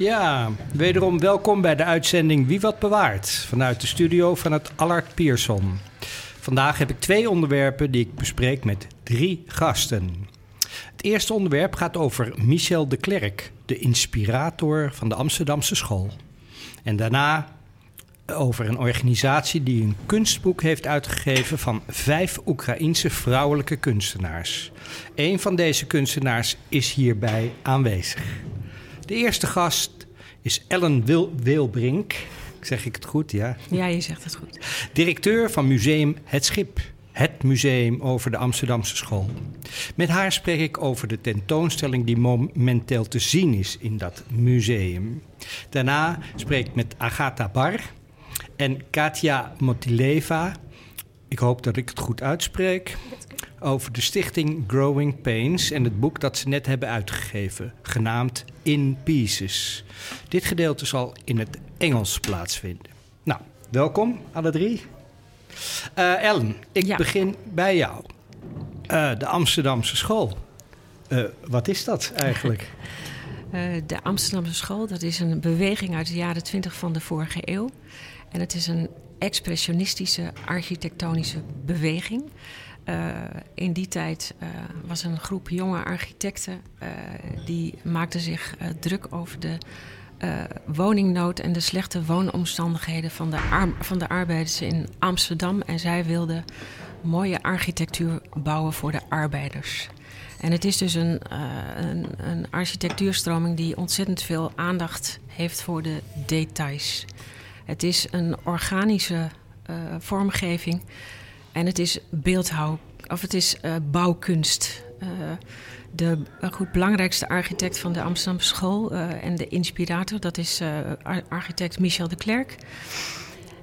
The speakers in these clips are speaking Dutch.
Ja, wederom welkom bij de uitzending Wie wat bewaart vanuit de studio van het Allard Pierson. Vandaag heb ik twee onderwerpen die ik bespreek met drie gasten. Het eerste onderwerp gaat over Michel de Klerk, de inspirator van de Amsterdamse school. En daarna over een organisatie die een kunstboek heeft uitgegeven van vijf Oekraïense vrouwelijke kunstenaars. Een van deze kunstenaars is hierbij aanwezig. De eerste gast is Ellen Wil Wilbrink. Zeg ik het goed, ja? Ja, je zegt het goed. Directeur van Museum Het Schip. Het museum over de Amsterdamse school. Met haar spreek ik over de tentoonstelling die momenteel te zien is in dat museum. Daarna spreek ik met Agatha Bar en Katja Motileva. Ik hoop dat ik het goed uitspreek over de stichting Growing Pains en het boek dat ze net hebben uitgegeven, genaamd In Pieces. Dit gedeelte zal in het Engels plaatsvinden. Nou, welkom alle drie. Uh, Ellen, ik begin bij jou. Uh, de Amsterdamse school. Uh, wat is dat eigenlijk? de Amsterdamse school, dat is een beweging uit de jaren 20 van de vorige eeuw. En het is een expressionistische architectonische beweging. Uh, in die tijd uh, was een groep jonge architecten uh, die maakten zich druk over de woningnood en de slechte woonomstandigheden van de, van de arbeiders in Amsterdam. En zij wilden mooie architectuur bouwen voor de arbeiders. En het is dus een, een, een architectuurstroming die ontzettend veel aandacht heeft voor de details. Het is een organische vormgeving en het is beeldhouw, of het is uh, bouwkunst. Uh, de goed, belangrijkste architect van de Amsterdamse school en de inspirator, dat is architect Michel de Klerk.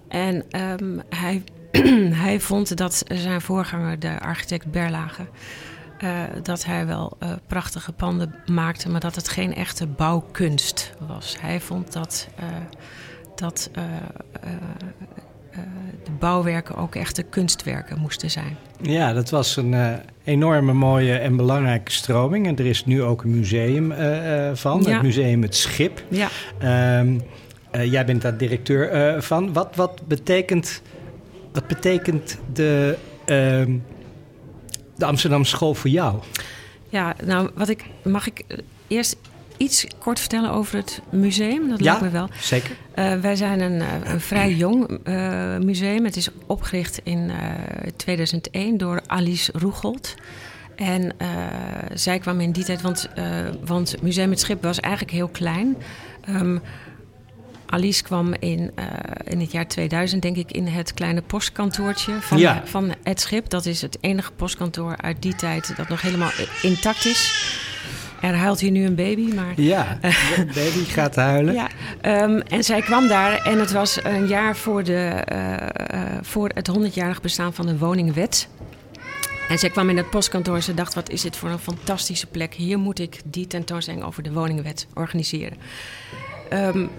En um, hij, hij vond dat zijn voorganger, de architect Berlage, dat hij wel prachtige panden maakte, maar dat het geen echte bouwkunst was. Hij vond dat, dat eh, de bouwwerken ook echte kunstwerken moesten zijn. Ja, dat was een uh, enorme mooie en belangrijke stroming. En er is nu ook een museum uh, van, het museum Het Schip. Ja. Um, jij bent daar directeur van. Wat, wat, betekent, wat betekent de, uh, de Amsterdamse school voor jou? Ja, nou, wat ik, mag ik eerst iets kort vertellen over het museum? Dat ja, lijkt me wel. zeker. Uh, wij zijn een, eh, een vrij jong uh, museum. Het is opgericht in 2001 door Alice Roegold. En zij kwam in die tijd, want, want Museum het Schip was eigenlijk heel klein. Um, Alice kwam in, in het jaar 2000, denk ik, in het kleine postkantoortje van, ja. van het schip. Dat is het enige postkantoor uit die tijd dat nog helemaal intact is. Er huilt hier nu een baby, maar... Ja, de baby gaat huilen. Ja, um, en zij kwam daar en het was een jaar voor, de, uh, voor het 100-jarig bestaan van de woningwet. En zij kwam in het postkantoor en ze dacht, wat is dit voor een fantastische plek. Hier moet ik die tentoonstelling over de woningwet organiseren. Um,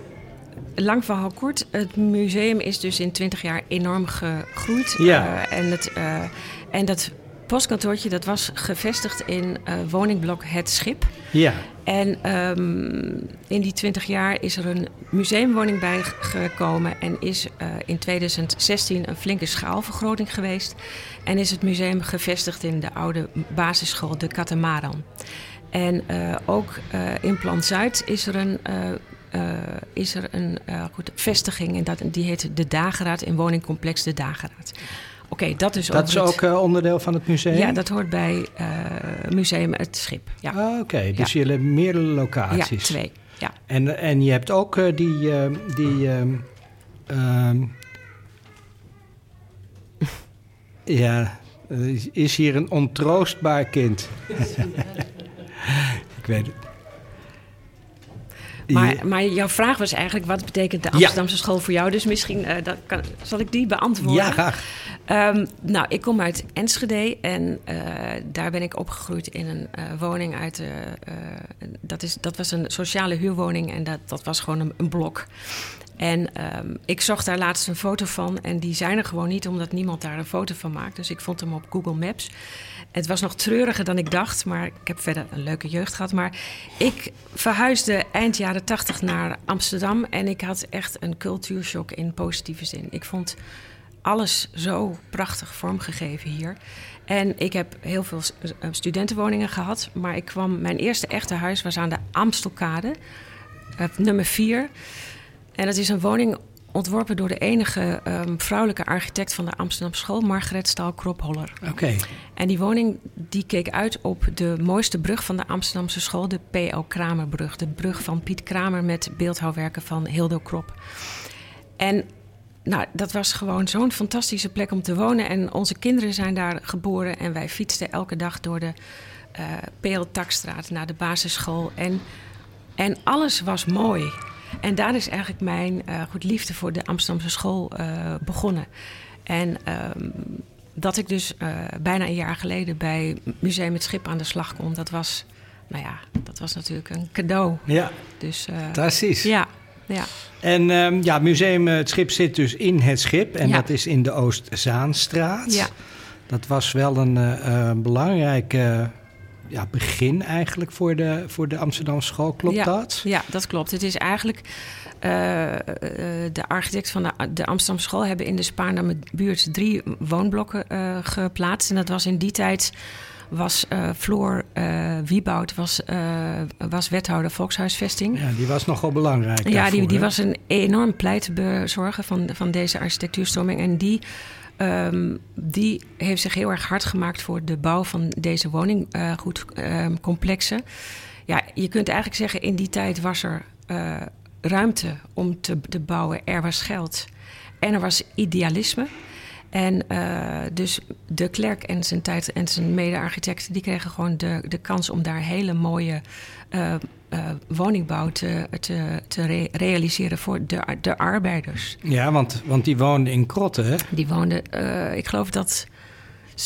lang verhaal kort. Het museum is dus in 20 jaar enorm gegroeid. Ja. Uh, en, het, uh, en dat postkantoortje dat was gevestigd in uh, woningblok Het Schip. Ja. En um, in die 20 jaar is er een museumwoning bijgekomen en is uh, in 2016 een flinke schaalvergroting geweest. En is het museum gevestigd in de oude basisschool De Katamaran. En uh, ook in Plan Zuid is er een uh, is er een uh, goed, vestiging en dat, die heet De Dageraad in woningcomplex De Dageraad. Oké, dat is, dat is ook uh, onderdeel van het museum? Ja, dat hoort bij Museum Het Schip. Ja. Ah, Oké, okay. dus jullie hebben meerdere locaties? Ja, twee. Ja. En, en je hebt ook die... die um, ja, is hier een ontroostbaar kind. Ik weet het. Maar, maar jouw vraag was eigenlijk, wat betekent de Amsterdamse school voor jou? Dus misschien uh, dat kan, zal ik die beantwoorden. Ja, graag. Um, nou, ik kom uit Enschede en uh, daar ben ik opgegroeid in een uh, woning uit... dat, is, dat was een sociale huurwoning en dat, dat was gewoon een, blok. En um, ik zocht daar laatst een foto van en die zijn er gewoon niet omdat niemand daar een foto van maakt. Dus ik vond hem op Google Maps. Het was nog treuriger dan ik dacht, maar ik heb verder een leuke jeugd gehad. Maar ik verhuisde eind jaren tachtig naar Amsterdam en ik had echt een cultuurshock in positieve zin. Ik vond alles zo prachtig vormgegeven hier. En ik heb heel veel studentenwoningen gehad, maar ik kwam, mijn eerste echte huis was aan de Amstelkade, nummer 4. En dat is een woning ontworpen door de enige um, vrouwelijke architect van de Amsterdamse school, Margaret Staal-Kropholler. Oké. En die woning die keek uit op de mooiste brug van de Amsterdamse school, de P.L. Kramerbrug. De brug van Piet Kramer met beeldhouwwerken van Hildo Krop. En nou, dat was gewoon zo'n fantastische plek om te wonen. En onze kinderen zijn daar geboren en wij fietsten elke dag door de uh, P.L. Takstraat naar de basisschool. En, en alles was mooi. En daar is eigenlijk mijn uh, goed liefde voor de Amsterdamse school uh, begonnen. En um, dat ik dus bijna een jaar geleden bij Museum Het Schip aan de slag kon, dat was, nou ja, dat was natuurlijk een cadeau. Ja, dus, precies. Ja, ja. En um, ja, Museum Het Schip zit dus in het schip en ja. dat is in de Oostzaanstraat. Ja. Dat was wel een belangrijke ja, begin eigenlijk voor de, voor de Amsterdamse school. Klopt ja, dat? Ja, dat klopt. Het is eigenlijk... Uh, de architecten van de, de Amsterdamse school hebben in de Spaarname buurt drie woonblokken uh, geplaatst. En dat was in die tijd was uh, Floor Wieboud was, was wethouder volkshuisvesting. Ja, die was nogal belangrijk. Ja, daarvoor, die, die was een enorm pleitbezorger van, van deze architectuurstroming. En die Um, die heeft zich heel erg hard gemaakt voor de bouw van deze woninggoedcomplexen. Ja, je kunt eigenlijk zeggen, in die tijd was er ruimte om te, te, bouwen. Er was geld en er was idealisme. En uh, dus de klerk en zijn tijd en zijn mede-architecten... die kregen gewoon de, de kans om daar hele mooie uh, uh, woningbouw te, te, te re realiseren voor de, de arbeiders. Ja, want, want die woonden in krotten, hè? Die woonden, ik geloof dat 60%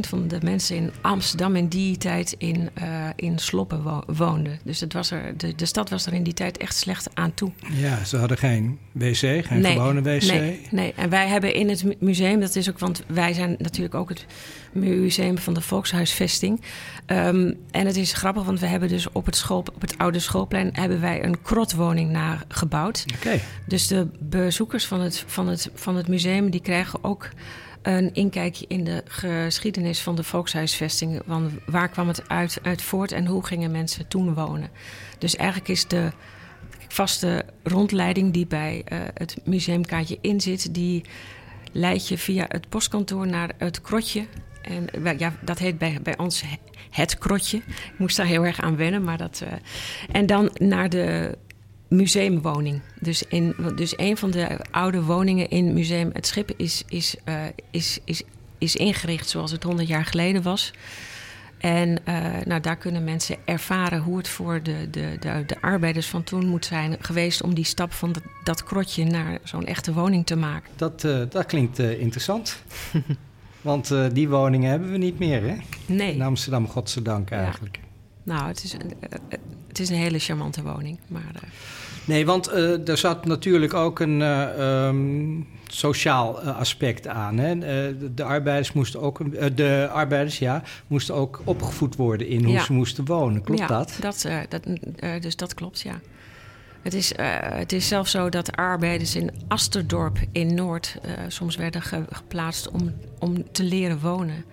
van de mensen in Amsterdam in die tijd in, uh, in sloppen wo woonden. Dus het was er, de, de stad was er in die tijd echt slecht aan toe. Ja, ze hadden geen wc, geen nee, gewone wc. Nee, nee, en wij hebben in het museum, dat is ook, want wij zijn natuurlijk ook het museum van de Volkshuisvesting. Um, en het is grappig, want we hebben dus op het, school, op het oude schoolplein hebben wij een krotwoning nagebouwd. Okay. Dus de bezoekers van het, van, het, van het museum die krijgen ook een inkijkje in de geschiedenis van de volkshuisvesting. Want waar kwam het uit, uit voort en hoe gingen mensen toen wonen? Dus eigenlijk is de vaste rondleiding die bij uh, het museumkaartje in zit, die leidt je via het postkantoor naar het krotje. En ja, dat heet bij, bij ons het krotje. Ik moest daar heel erg aan wennen, maar dat. Uh, en dan naar de museumwoning. Dus, in, dus een van de oude woningen in Museum Het Schip is, is, uh, is, is, is ingericht zoals het 100 jaar geleden was. En uh, nou, daar kunnen mensen ervaren hoe het voor de, de, de, de, arbeiders van toen moet zijn geweest om die stap van dat, dat krotje naar zo'n echte woning te maken. Dat, uh, dat klinkt interessant. Want die woningen hebben we niet meer, hè? Nee. In Amsterdam, godzijdank eigenlijk. Ja. Nou, het is, een, het is een hele charmante woning. Maar, Nee, want uh, er zat natuurlijk ook een uh, um, sociaal uh, aspect aan. Hè? De, de, arbeiders moesten ook, de arbeiders, ja, moesten ook opgevoed worden in hoe ja. ze moesten wonen. Klopt ja, dat? dat, dat dus dat klopt, ja. Het is, het is zelfs zo dat arbeiders in Asterdorp in Noord soms werden ge geplaatst om, om te leren wonen.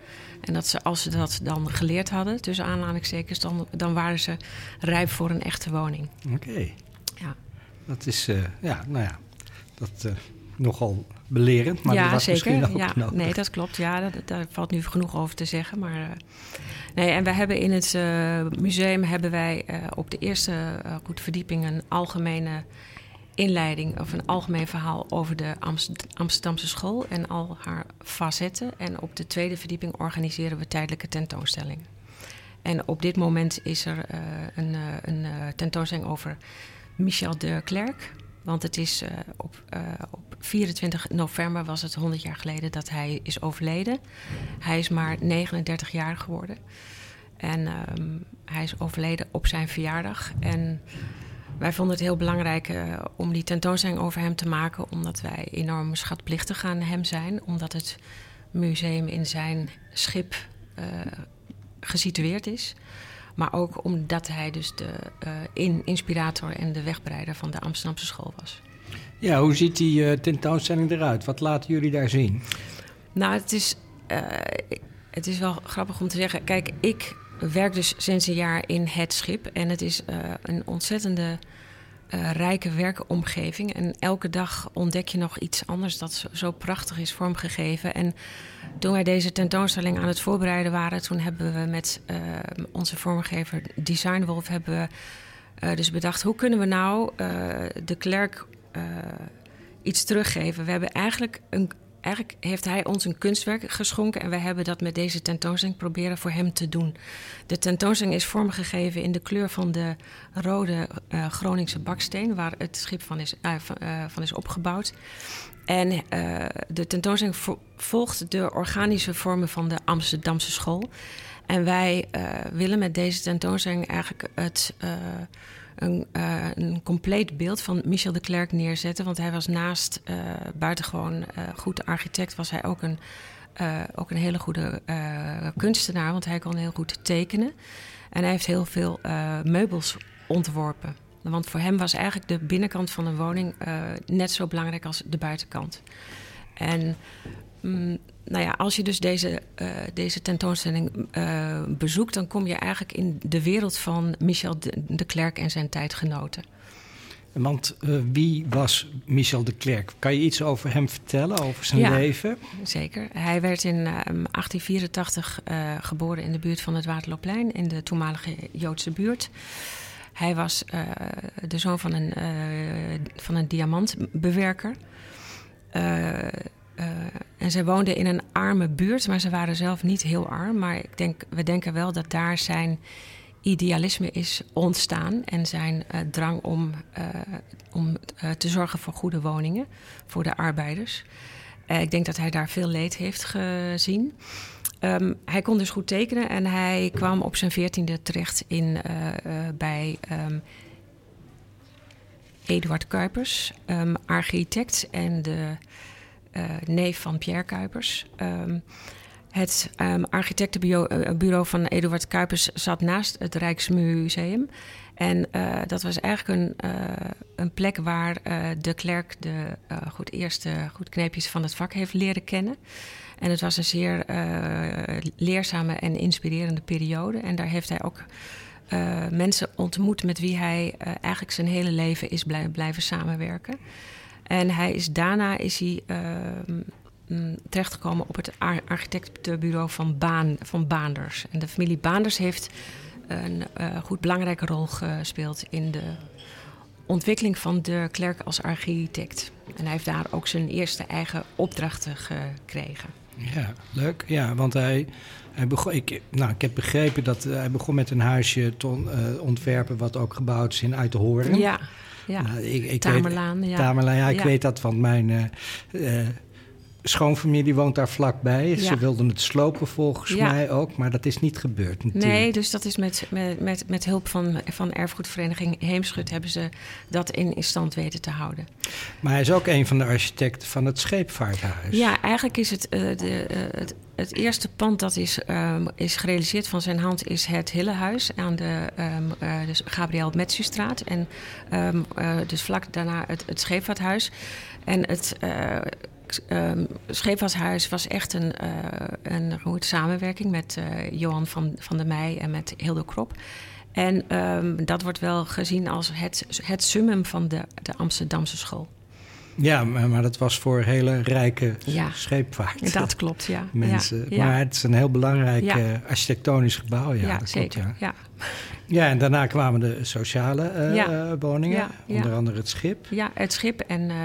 En dat ze, als ze dat dan geleerd hadden, tussen aanhalingstekens, dan, dan waren ze rijp voor een echte woning. Oké. Okay. Dat is, uh, ja, nou ja, dat uh, nogal belerend, maar ja, dat was zeker. misschien ook ja, nodig. Nee, dat klopt. Ja, dat, daar valt nu genoeg over te zeggen. Maar, uh, nee, en wij hebben in het museum hebben wij op de eerste goed verdieping een algemene inleiding of een algemeen verhaal over de Amst Amsterdamse school en al haar facetten. En op de tweede verdieping organiseren we tijdelijke tentoonstellingen. en op dit moment is er een, een tentoonstelling over Michel de Klerk. Want het is op, op 24 november was het 100 jaar geleden dat hij is overleden. Hij is maar 39 jaar geworden. En ehm, hij is overleden op zijn verjaardag. En wij vonden het heel belangrijk uh, om die tentoonstelling over hem te maken, omdat wij enorm schatplichtig aan hem zijn, omdat het museum in zijn schip uh, gesitueerd is. Maar ook omdat hij dus de uh, in inspirator en de wegbereider van de Amsterdamse school was. Ja, hoe ziet die tentoonstelling eruit? Wat laten jullie daar zien? Nou, het is, het is wel grappig om te zeggen. Kijk, ik werk dus sinds een jaar in het schip. En het is een ontzettende uh, rijke werkomgeving. En elke dag ontdek je nog iets anders dat zo, prachtig is vormgegeven. En toen wij deze tentoonstelling aan het voorbereiden waren, toen hebben we met uh, onze vormgever Designwolf hebben we dus bedacht: hoe kunnen we nou de klerk iets teruggeven? We hebben eigenlijk een eigenlijk heeft hij ons een kunstwerk geschonken en wij hebben dat met deze tentoonstelling proberen voor hem te doen. De tentoonstelling is vormgegeven in de kleur van de rode uh, Groningse baksteen, waar het schip van is, van, uh, van, is opgebouwd. En de tentoonstelling volgt de organische vormen van de Amsterdamse school. En wij willen met deze tentoonstelling eigenlijk het een, uh, een compleet beeld van Michel de Klerk neerzetten. Want hij was naast uh, buitengewoon uh, goed architect, was hij ook een, ook een hele goede kunstenaar. Want hij kon heel goed tekenen. En hij heeft heel veel meubels ontworpen. Want voor hem was eigenlijk de binnenkant van een woning net zo belangrijk als de buitenkant. En mm, nou ja, als je dus deze, uh, deze tentoonstelling uh, bezoekt, dan kom je eigenlijk in de wereld van Michel de, de Klerk en zijn tijdgenoten. Want uh, wie was Michel de Klerk? Kan je iets over hem vertellen, over zijn ja, leven? Zeker. Hij werd in 1884 geboren in de buurt van het Waterloopplein, in de toenmalige Joodse buurt. Hij was de zoon van een, van een diamantbewerker. Uh, en zij woonden in een arme buurt, maar ze waren zelf niet heel arm. Maar ik denk, we denken wel dat daar zijn idealisme is ontstaan en zijn uh, drang om, uh, om te zorgen voor goede woningen voor de arbeiders. ik denk dat hij daar veel leed heeft gezien. Um, hij kon dus goed tekenen en hij kwam op zijn veertiende terecht in, bij um, Eduard Kuipers, um, architect en de neef van Pierre Kuipers. Um, het um, architectenbureau van Eduard Kuipers zat naast het Rijksmuseum. En dat was eigenlijk een, een plek waar de klerk de goed, eerste goed kneepjes van het vak heeft leren kennen. En het was een zeer leerzame en inspirerende periode. En daar heeft hij ook mensen ontmoet met wie hij eigenlijk zijn hele leven is blij, blijven samenwerken. En hij is, daarna is hij uh, terechtgekomen op het architectenbureau van, Baan, van Baanders. En de familie Baanders heeft een uh, goed belangrijke rol gespeeld in de ontwikkeling van de Klerk als architect. En hij heeft daar ook zijn eerste eigen opdrachten gekregen. Ja, leuk. Ja, want hij, hij begon, ik, nou, ik heb begrepen dat hij begon met een huisje te uh, ontwerpen... wat ook gebouwd is in Uiterhoorn. Ja. Ja, nou, ik, ik Tamerlaan. Weet, ja. Tamerlaan, ja, ik ja. weet dat, want mijn uh, uh, schoonfamilie woont daar vlakbij. Ja. Ze wilden het slopen volgens ja. mij ook, maar dat is niet gebeurd natuurlijk. Nee, dus dat is met, met, met, met hulp van, van erfgoedvereniging Heemschut... hebben ze dat in, in stand weten te houden. Maar hij is ook een van de architecten van het Scheepvaarthuis. Ja, eigenlijk is het, uh, de, uh, het, het, eerste pand dat is, um, is gerealiseerd van zijn hand... is het Hillehuis aan de um, uh, dus Gabriel Metsustraat. En um, dus vlak daarna het, het Scheepvaarthuis. En het um, Scheepvaarthuis was echt een, uh, een goede samenwerking met uh, Johan van, van der Meij en met Hilde Krop. En um, dat wordt wel gezien als het, het summum van de, de Amsterdamse school. Ja, maar, maar dat was voor hele rijke ja, scheepvaart. Dat klopt, ja. Mensen. Ja, maar het is een heel belangrijk uh, architectonisch gebouw. Ja, ja dat zeker. Klopt, ja. Ja, en daarna kwamen de sociale uh, woningen, onder andere het schip. Ja, het schip en uh,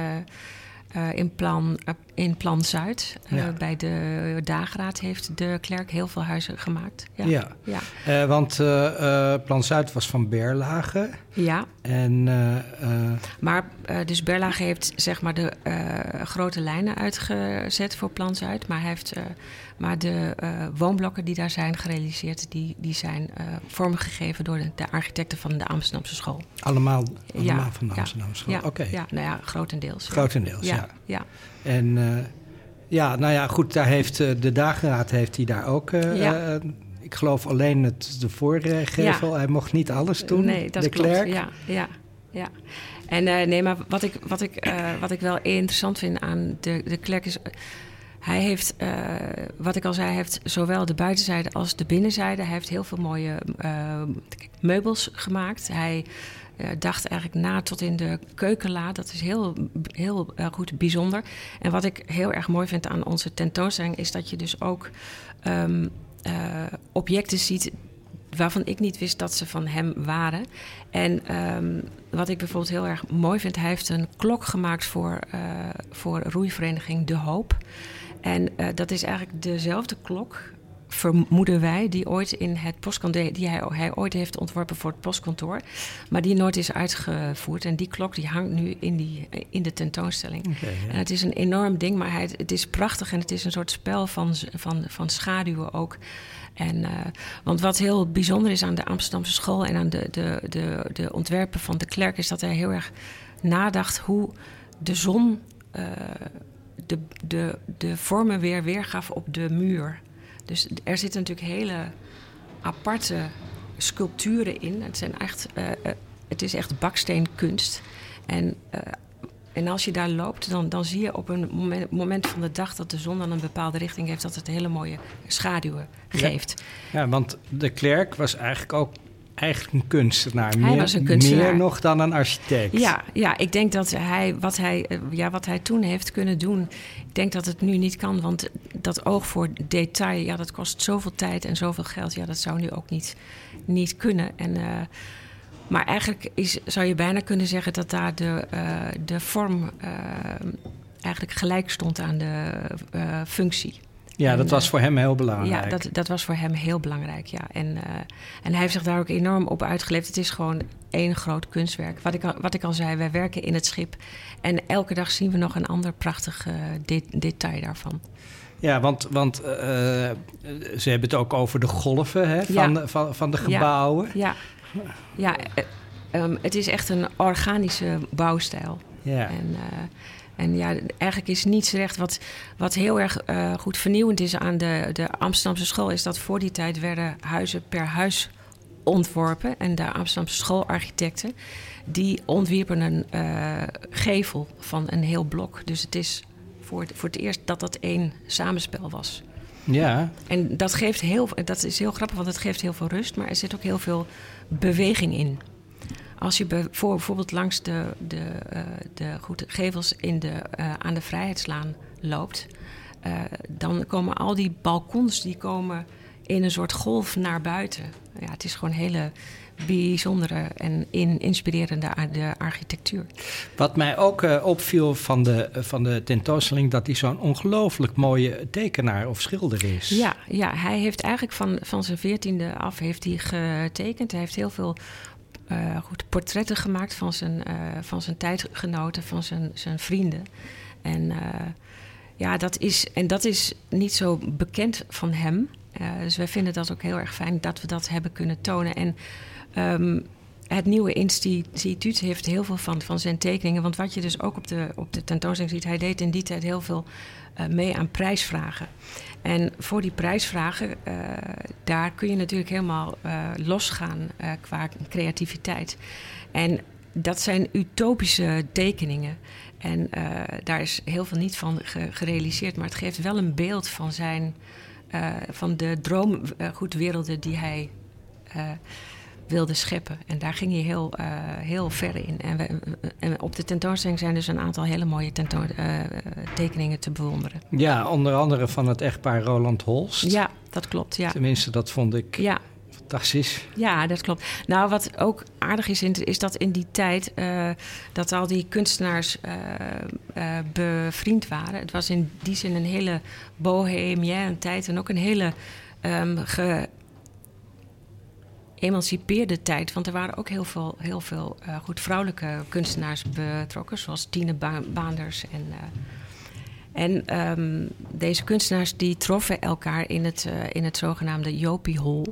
in plan in Plan Zuid. Eh, Ja. bij de dageraad heeft de klerk heel veel huizen gemaakt. Ja. Ja. Ja. Eh, want eh, eh, Plan Zuid was van Berlage. Ja. En eh, eh, Maar eh, dus Berlage heeft zeg maar de eh, grote lijnen uitgezet voor Plan Zuid. Maar, hij heeft, eh, maar de eh, woonblokken die daar zijn gerealiseerd, die, die zijn eh, vormgegeven door de, de architecten van de Amsterdamse school. allemaal, allemaal Ja, van de Amsterdamse school. Ja, Oké, ja, nou ja, grotendeels. grotendeels, ja. ja. En eh, ja, nou ja, goed, daar heeft de dageraad heeft hij daar ook. ik geloof alleen het, de voorgevel. Hij mocht niet alles doen. Nee, dat de klopt. klerk. Ja, ja, ja. En nee, maar wat ik, wat, ik, wat ik wel interessant vind aan de, de klerk is. Hij heeft, eh, wat ik al zei, heeft zowel de buitenzijde als de binnenzijde. Hij heeft heel veel mooie eh, meubels gemaakt. Hij eh, dacht eigenlijk na tot in de keukenla. Dat is heel, heel goed bijzonder. En wat ik heel erg mooi vind aan onze tentoonstelling is dat je dus ook ehm, eh, objecten ziet waarvan ik niet wist dat ze van hem waren. En ehm, wat ik bijvoorbeeld heel erg mooi vind, hij heeft een klok gemaakt voor, voor roeivereniging De Hoop. En eh, dat is eigenlijk dezelfde klok, vermoeden wij, die ooit in het postkantoor, die hij, hij ooit heeft ontworpen voor het postkantoor, maar die nooit is uitgevoerd. En die klok die hangt nu in, die, in de tentoonstelling. Ja. En het is een enorm ding, maar hij, het is prachtig en het is een soort spel van, van, van schaduwen ook. En, eh, want wat heel bijzonder is aan de Amsterdamse school en aan de, de, de, de ontwerpen van de klerk, is dat hij heel erg nadacht hoe de zon eh, de, de, de vormen weer weergaf op de muur. Dus er zitten natuurlijk hele aparte sculpturen in. Het, zijn echt, eh, eh, het is echt baksteenkunst. En, eh, en als je daar loopt, dan, dan zie je op een moment, moment van de dag dat de zon dan een bepaalde richting heeft, dat het hele mooie schaduwen Ja. geeft. Ja, want de klerk was eigenlijk ook eigenlijk een kunstenaar. Hij meer, was een kunstenaar. Meer nog dan een architect. Ja, ja, ik denk dat hij wat, hij eh, ja, wat hij toen heeft kunnen doen, ik denk dat het nu niet kan. Want dat oog voor detail, ja, dat kost zoveel tijd en zoveel geld. Ja, dat zou nu ook niet, niet kunnen. En, eh, maar eigenlijk is, zou je bijna kunnen zeggen dat daar de, eh, de vorm eigenlijk gelijk stond aan de functie. Ja, En, dat was eh, voor hem heel belangrijk. Ja, dat, dat was voor hem heel belangrijk, ja. En, eh, en hij heeft zich daar ook enorm op uitgeleefd. Het is gewoon één groot kunstwerk. Wat ik, al, wat ik al zei, wij werken in het schip. En elke dag zien we nog een ander prachtig eh, de- detail daarvan. Ja, want, want ze hebben het ook over de golven hè, van, Ja. de, van, van de gebouwen. Ja, ja eh, ehm, het is echt een organische bouwstijl. Ja. En, en ja, eigenlijk is niets recht. Wat, wat heel erg eh, goed vernieuwend is aan de, de Amsterdamse school, is dat voor die tijd werden huizen per huis ontworpen. En de Amsterdamse schoolarchitecten die ontwierpen een eh, gevel van een heel blok. Dus het is voor het, voor het eerst dat dat één samenspel was. ja, En dat, geeft heel, dat is heel grappig, want het geeft heel veel rust, maar er zit ook heel veel beweging in. Als je bij- voor- bijvoorbeeld langs de, de, eh, de goed, gevels in de, eh, aan de Vrijheidslaan loopt, eh, dan komen al die balkons die komen in een soort golf naar buiten. Ja, het is gewoon hele bijzondere en in, inspirerende de architectuur. Wat mij ook opviel van de, van de tentoonstelling... dat hij zo'n ongelooflijk mooie tekenaar of schilder is. Ja, ja hij heeft eigenlijk van, van zijn veertiende af heeft hij getekend. Hij heeft heel veel eh, goed, portretten gemaakt van zijn, eh, van zijn tijdgenoten, van zijn, zijn vrienden. En, eh, ja, dat is, en dat is niet zo bekend van hem. Dus wij vinden dat ook heel erg fijn dat we dat hebben kunnen tonen. En ehm, het nieuwe instituut heeft heel veel van, van zijn tekeningen. Want wat je dus ook op de, op de tentoonstelling ziet, hij deed in die tijd heel veel mee aan prijsvragen. En voor die prijsvragen, eh, daar kun je natuurlijk helemaal eh, losgaan eh, qua creativiteit. En dat zijn utopische tekeningen. En eh, daar is heel veel niet van ge- gerealiseerd. Maar het geeft wel een beeld van zijn. eh, van de droomgoedwerelden die hij eh, wilde scheppen. En daar ging hij heel, eh, heel ver in. En, we, en op de tentoonstelling zijn dus een aantal hele mooie tentoon, eh, tekeningen te bewonderen. Ja, onder andere van het echtpaar Roland Holst. Ja, dat klopt. Ja, Tenminste, dat vond ik ja, Fantastisch. Ja, dat klopt. Nou, wat ook aardig is, is dat in die tijd uh, dat al die kunstenaars uh, uh, bevriend waren. Het was in die zin een hele bohemienne tijd en ook een hele um, geëmancipeerde tijd. Want er waren ook heel veel, heel veel goed vrouwelijke kunstenaars betrokken, zoals Tine ba Baanders en... En um, deze kunstenaars die troffen elkaar in het, in het zogenaamde Jopie Hall.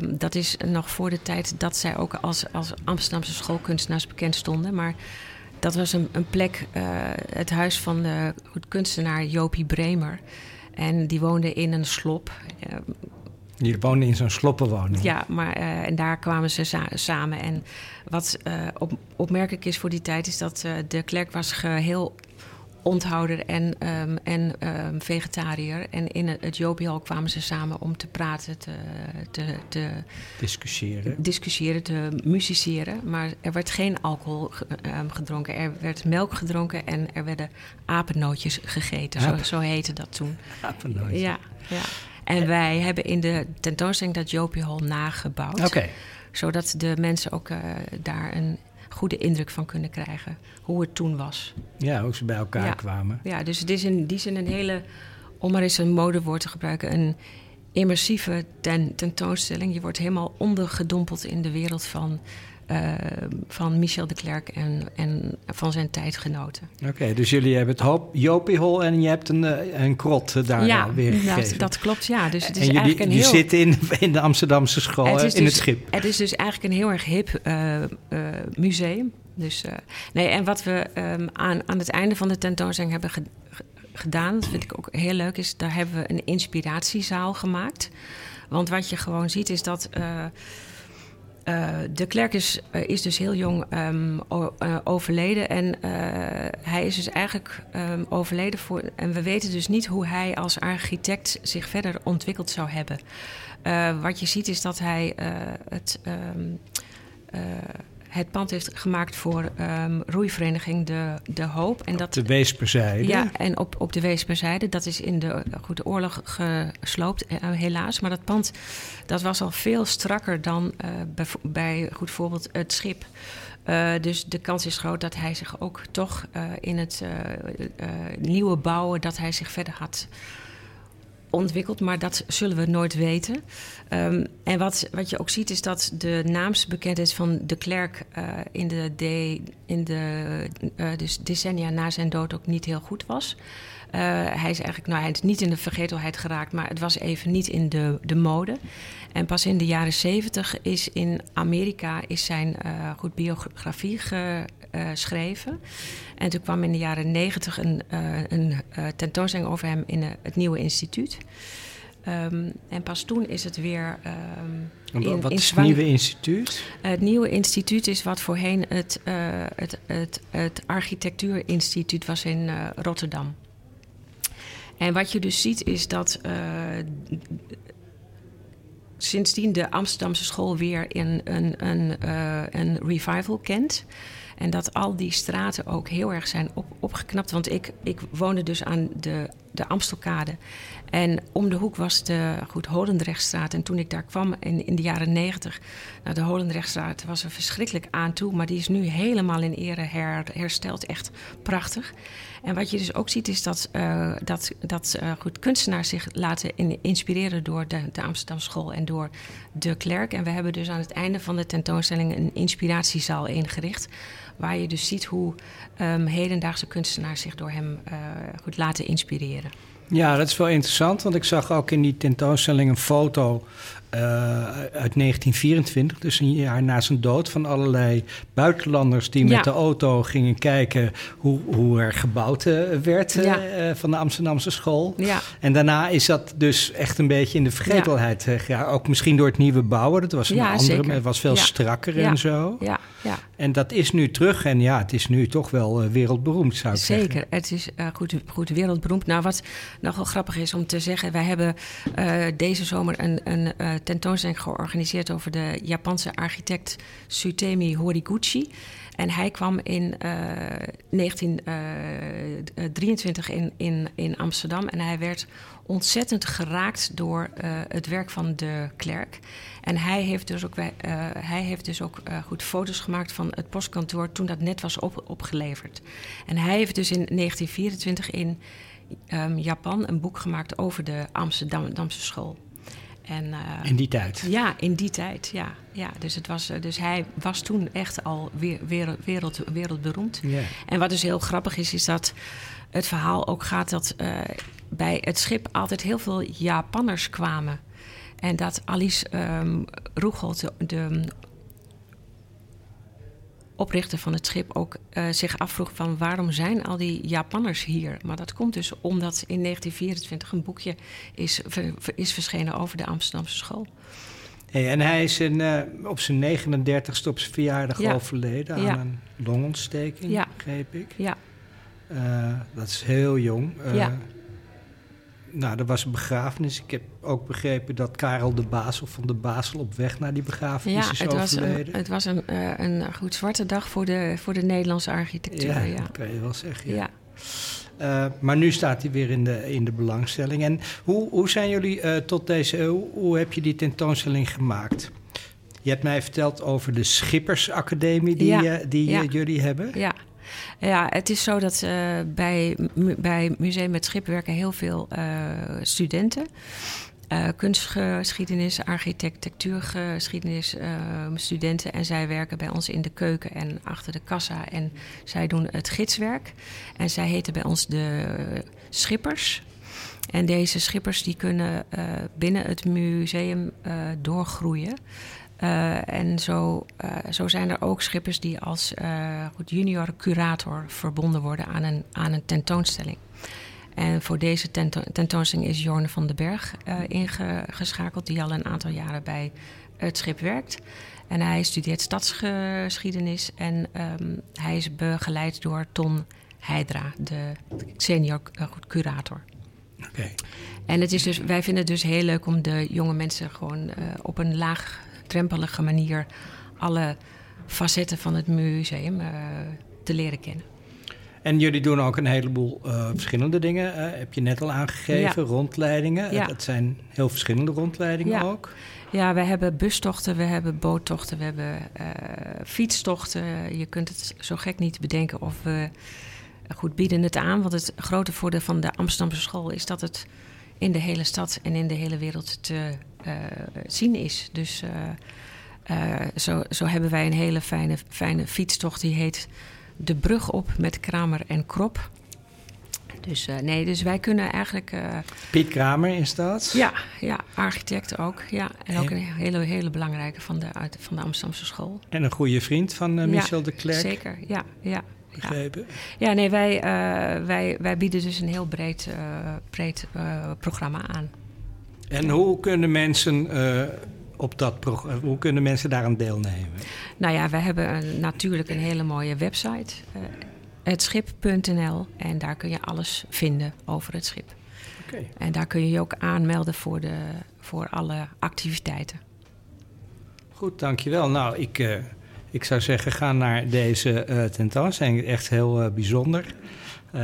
Um, dat is nog voor de tijd dat zij ook als, als Amsterdamse schoolkunstenaars bekend stonden. Maar dat was een, een plek, het huis van de kunstenaar Jopie Bremer. En die woonde in een slop. Die woonde in zo'n sloppenwoning. Ja, maar, uh, en daar kwamen ze sa samen. En wat op, opmerkelijk is voor die tijd, is dat de klerk was geheel onthouder en, um, en um, vegetariër. En in het, Jobial kwamen ze samen om te praten, te, te, te discussiëren. discussiëren, te musiceren. Maar er werd geen alcohol um, gedronken. Er werd melk gedronken en er werden apennootjes gegeten. Zo, zo heette dat toen. Apennootjes. Ja, ja. En wij hebben in de tentoonstelling dat Jopiehol nagebouwd. Oké. Okay. Zodat de mensen ook uh, daar een goede indruk van kunnen krijgen. Hoe het toen was. Ja, hoe ze bij elkaar ja. kwamen. Ja, dus het is in die zin een hele, om maar eens een modewoord te gebruiken, een immersieve ten, tentoonstelling. Je wordt helemaal ondergedompeld in de wereld van, van Michel de Klerk en, en van zijn tijdgenoten. Oké, okay, dus jullie hebben het Jopiehol en je hebt een, een krot daar ja, weer gegeven. Dat, dat klopt, ja. Dus het is en jullie, eigenlijk een je heel... zit in, in de Amsterdamse school, het in dus, het schip. Het is dus eigenlijk een heel erg hip museum. Dus, uh, nee, en wat we um, aan, aan het einde van de tentoonstelling hebben ge gedaan, dat vind ik ook heel leuk, is daar hebben we een inspiratiezaal gemaakt. Want wat je gewoon ziet is dat. Uh, uh, de klerk is, uh, is dus heel jong um, overleden. En hij is dus eigenlijk um, overleden voor. En we weten dus niet hoe hij als architect zich verder ontwikkeld zou hebben. wat je ziet is dat hij het. Um, het pand heeft gemaakt voor um, roeivereniging De, de Hoop. En dat, op de Weesperzijde? Ja, en op, op de Weesperzijde. Dat is in de goed, de oorlog gesloopt, uh, helaas. Maar dat pand dat was al veel strakker dan uh, bij, bij goed voorbeeld het schip. Uh, dus de kans is groot dat hij zich ook toch in het nieuwe bouwen... dat hij zich verder had ontwikkeld, maar dat zullen we nooit weten. Um, en wat, wat je ook ziet is dat de naamsbekendheid van de Klerk uh, in de, de, in de uh, dus decennia na zijn dood ook niet heel goed was. Uh, hij is eigenlijk nou, hij is niet in de vergetelheid geraakt, maar het was even niet in de, de mode. En pas in de jaren zeventig is in Amerika is zijn goed biografie geschreven. En toen kwam in de jaren negentig een, een tentoonstelling over hem in het nieuwe instituut. Um, en pas toen is het weer. Um, in, wat is het nieuwe instituut? Uh, het nieuwe instituut is wat voorheen het, uh, het, het, het Architectuurinstituut was in uh, Rotterdam. En wat je dus ziet is dat sindsdien de Amsterdamse school weer een, een, een, een revival kent. En dat al die straten ook heel erg zijn op, opgeknapt. Want ik, ik woonde dus aan de, de Amstelkade. En om de hoek was de goed, Holendrechtstraat. En toen ik daar kwam in, in de jaren negentig... Nou, de Holendrechtstraat was er verschrikkelijk aan toe... maar die is nu helemaal in ere her, hersteld. Echt prachtig. En wat je dus ook ziet is dat, uh, dat, dat uh, goed, kunstenaars zich laten in, inspireren... door de, de Amsterdam School en door de Klerk. En we hebben dus aan het einde van de tentoonstelling... een inspiratiezaal ingericht... waar je dus ziet hoe um, hedendaagse kunstenaars zich door hem uh, goed laten inspireren. Ja, dat is wel interessant, want ik zag ook in die tentoonstelling een foto uit 1924, dus een jaar na zijn dood, van allerlei buitenlanders die ja. met de auto gingen kijken hoe, hoe er gebouwd uh, werd ja. uh, van de Amsterdamse school. Ja. En daarna is dat dus echt een beetje in de vergetelheid gegaan. Ook misschien door het nieuwe bouwen. Dat was een andere, zeker. het was veel strakker en zo. Ja, ja. En dat is nu terug en ja, het is nu toch wel wereldberoemd, zou ik zeker. zeggen. Zeker, het is goed, goed wereldberoemd. Nou, wat nogal grappig is om te zeggen, wij hebben deze zomer een, een tentoonstelling georganiseerd over de Japanse architect Sutemi Horiguchi. En hij kwam in uh, 1923 uh, in, in, in Amsterdam en hij werd ontzettend geraakt door het werk van de klerk. En hij heeft dus ook, hij heeft dus ook goed foto's gemaakt van het postkantoor toen dat net was op, opgeleverd. En hij heeft dus in 1924 in um, Japan een boek gemaakt over de Amsterdamse school. En, uh, in die tijd? Ja, in die tijd, ja. ja dus, het was, dus hij was toen echt al weer, wereld, wereld, wereldberoemd. Yeah. En wat dus heel grappig is, is dat het verhaal ook gaat dat uh, bij het schip altijd heel veel Japanners kwamen. En dat Alice um, de oprichter van het schip ook uh, zich afvroeg van waarom zijn al die Japanners hier? Maar dat komt dus omdat in 1924 een boekje is, is verschenen over de Amsterdamse school. Hey, en hij is in, uh, op zijn 39ste op zijn verjaardag ja. overleden aan ja. een longontsteking, ja. begreep ik. Ja. Uh, dat is heel jong. ja nou, er was een begrafenis. Ik heb ook begrepen dat Karel de Basel van de Basel op weg naar die begrafenis ja, is het overleden. Was een, het was een, uh, een goed zwarte dag voor de, voor de Nederlandse architectuur. Ja, ja. dat kan je wel zeggen. Ja. Uh, maar nu staat hij weer in de, in de belangstelling. En hoe, hoe zijn jullie uh, tot deze eeuw, hoe heb je die tentoonstelling gemaakt? Je hebt mij verteld over de Schippersacademie die, ja, die jullie hebben. Ja, ja, het is zo dat uh, bij, bij Museum met Schip werken heel veel uh, studenten. Uh, kunstgeschiedenis, architectuurgeschiedenis studenten. En zij werken bij ons in de keuken en achter de kassa. En zij doen het gidswerk. En zij heten bij ons de schippers. En deze schippers die kunnen binnen het museum doorgroeien. Uh, en zo, uh, zo zijn er ook schippers die als uh, junior curator verbonden worden aan een, aan een tentoonstelling. En voor deze tento tentoonstelling is Jorne van den Berg ingeschakeld, die al een aantal jaren bij het schip werkt. En hij studeert stadsgeschiedenis en um, hij is begeleid door Ton Heidra, de senior curator. Okay. En het is dus, wij vinden het dus heel leuk om de jonge mensen gewoon op een laag drempelige manier alle facetten van het museum uh, te leren kennen. En jullie doen ook een heleboel uh, verschillende dingen. Uh, heb je net al aangegeven, ja. rondleidingen. Ja. Dat zijn heel verschillende rondleidingen ja. ook. Ja, we hebben bustochten, we hebben boottochten, we hebben fietstochten. Je kunt het zo gek niet bedenken of we goed bieden het aan. Want het grote voordeel van de Amsterdamse school is dat het in de hele stad en in de hele wereld te uh, zien is. Dus uh, zo, zo hebben wij een hele fijne, fijne fietstocht die heet De Brug op met Kramer en Krop. Dus nee, dus wij kunnen eigenlijk. Piet Kramer is dat? Ja, ja, architect ook. Ja. En ook een hele, hele belangrijke van de, uit, van de Amsterdamse school. En een goede vriend van Michel de Klerk. Zeker, ja. ja. Begrepen? Ja, nee, wij, uh, wij, wij bieden dus een heel breed, uh, breed uh, programma aan. En hoe kunnen mensen op dat hoe kunnen mensen daaraan deelnemen? Nou ja, wij hebben een, natuurlijk een hele mooie website, hetschip.nl. En daar kun je alles vinden over het schip. Okay. En daar kun je je ook aanmelden voor, de, voor alle activiteiten. Goed, dankjewel. Nou, ik ik zou zeggen, ga naar deze uh, tentoonstelling. Echt heel uh, bijzonder. Uh,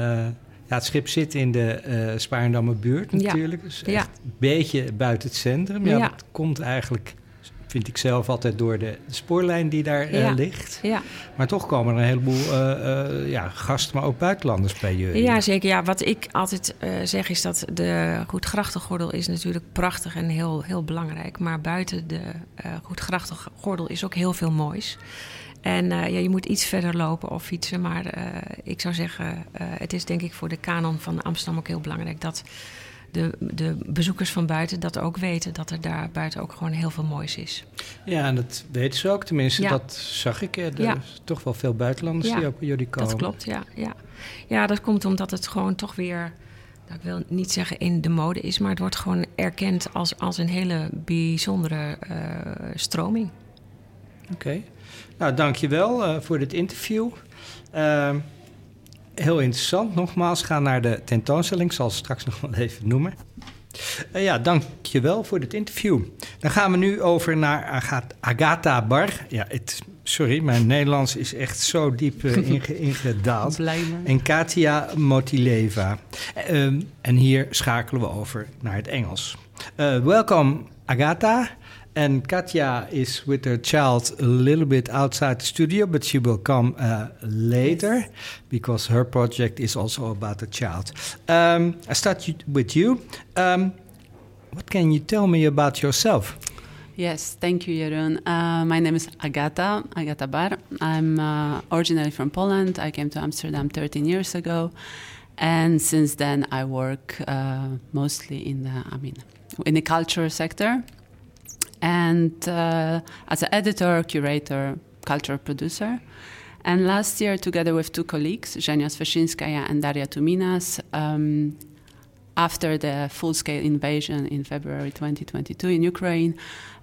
ja, het schip zit in de uh, Spaarndammer buurt natuurlijk. Dus echt ja. een beetje buiten het centrum. Ja, ja. Dat komt eigenlijk, vind ik zelf, altijd door de, spoorlijn die daar ja. ligt. Ja. Maar toch komen er een heleboel ja, gasten, maar ook buitenlanders bij jullie. Ja, zeker. Ja, wat ik altijd zeg is dat de Goed Grachtengordel is natuurlijk prachtig en heel, heel belangrijk. Maar buiten de Goed Grachtengordel is ook heel veel moois. En uh, ja, je moet iets verder lopen of fietsen. Maar uh, ik zou zeggen, uh, het is denk ik voor de kanon van Amsterdam ook heel belangrijk dat de, de bezoekers van buiten dat ook weten. Dat er daar buiten ook gewoon heel veel moois is. Ja, en dat weten ze ook. Tenminste, ja. dat zag ik. Er ja. toch wel veel buitenlanders ja, die ook bij jullie komen. Dat klopt, ja, ja. Ja, dat komt omdat het gewoon toch weer... Nou, ik wil niet zeggen in de mode is, maar het wordt gewoon erkend als, als een hele bijzondere stroming. Oké. Okay. Nou, dankjewel uh, voor dit interview. Uh, heel interessant. Nogmaals, ga naar de tentoonstelling. Ik zal het straks nog wel even noemen. Uh, ja, dankjewel voor dit interview. Dan gaan we nu over naar Agatha Bar. Ja, het, sorry, mijn Nederlands is echt zo diep uh, inge, ingedaald. en Katia Motileva. Uh, en hier schakelen we over naar het Engels. welkom, Agatha. And Katja is with her child a little bit outside the studio, but she will come uh, later yes. because her project is also about the child. Um, I start with you. Um, what can you tell me about yourself? Yes, thank you, Jeroen. Uh, my name is Agata, Agata Bar. I'm uh, originally from Poland. I came to Amsterdam 13 years ago. And since then, I work uh, mostly in the, I mean, in the culture sector and uh, as an editor, curator, cultural producer. And last year, together with two colleagues, Zhenya Sveshinskaya and Daria Tuminas, um, after the full scale invasion in February 2022 in Ukraine,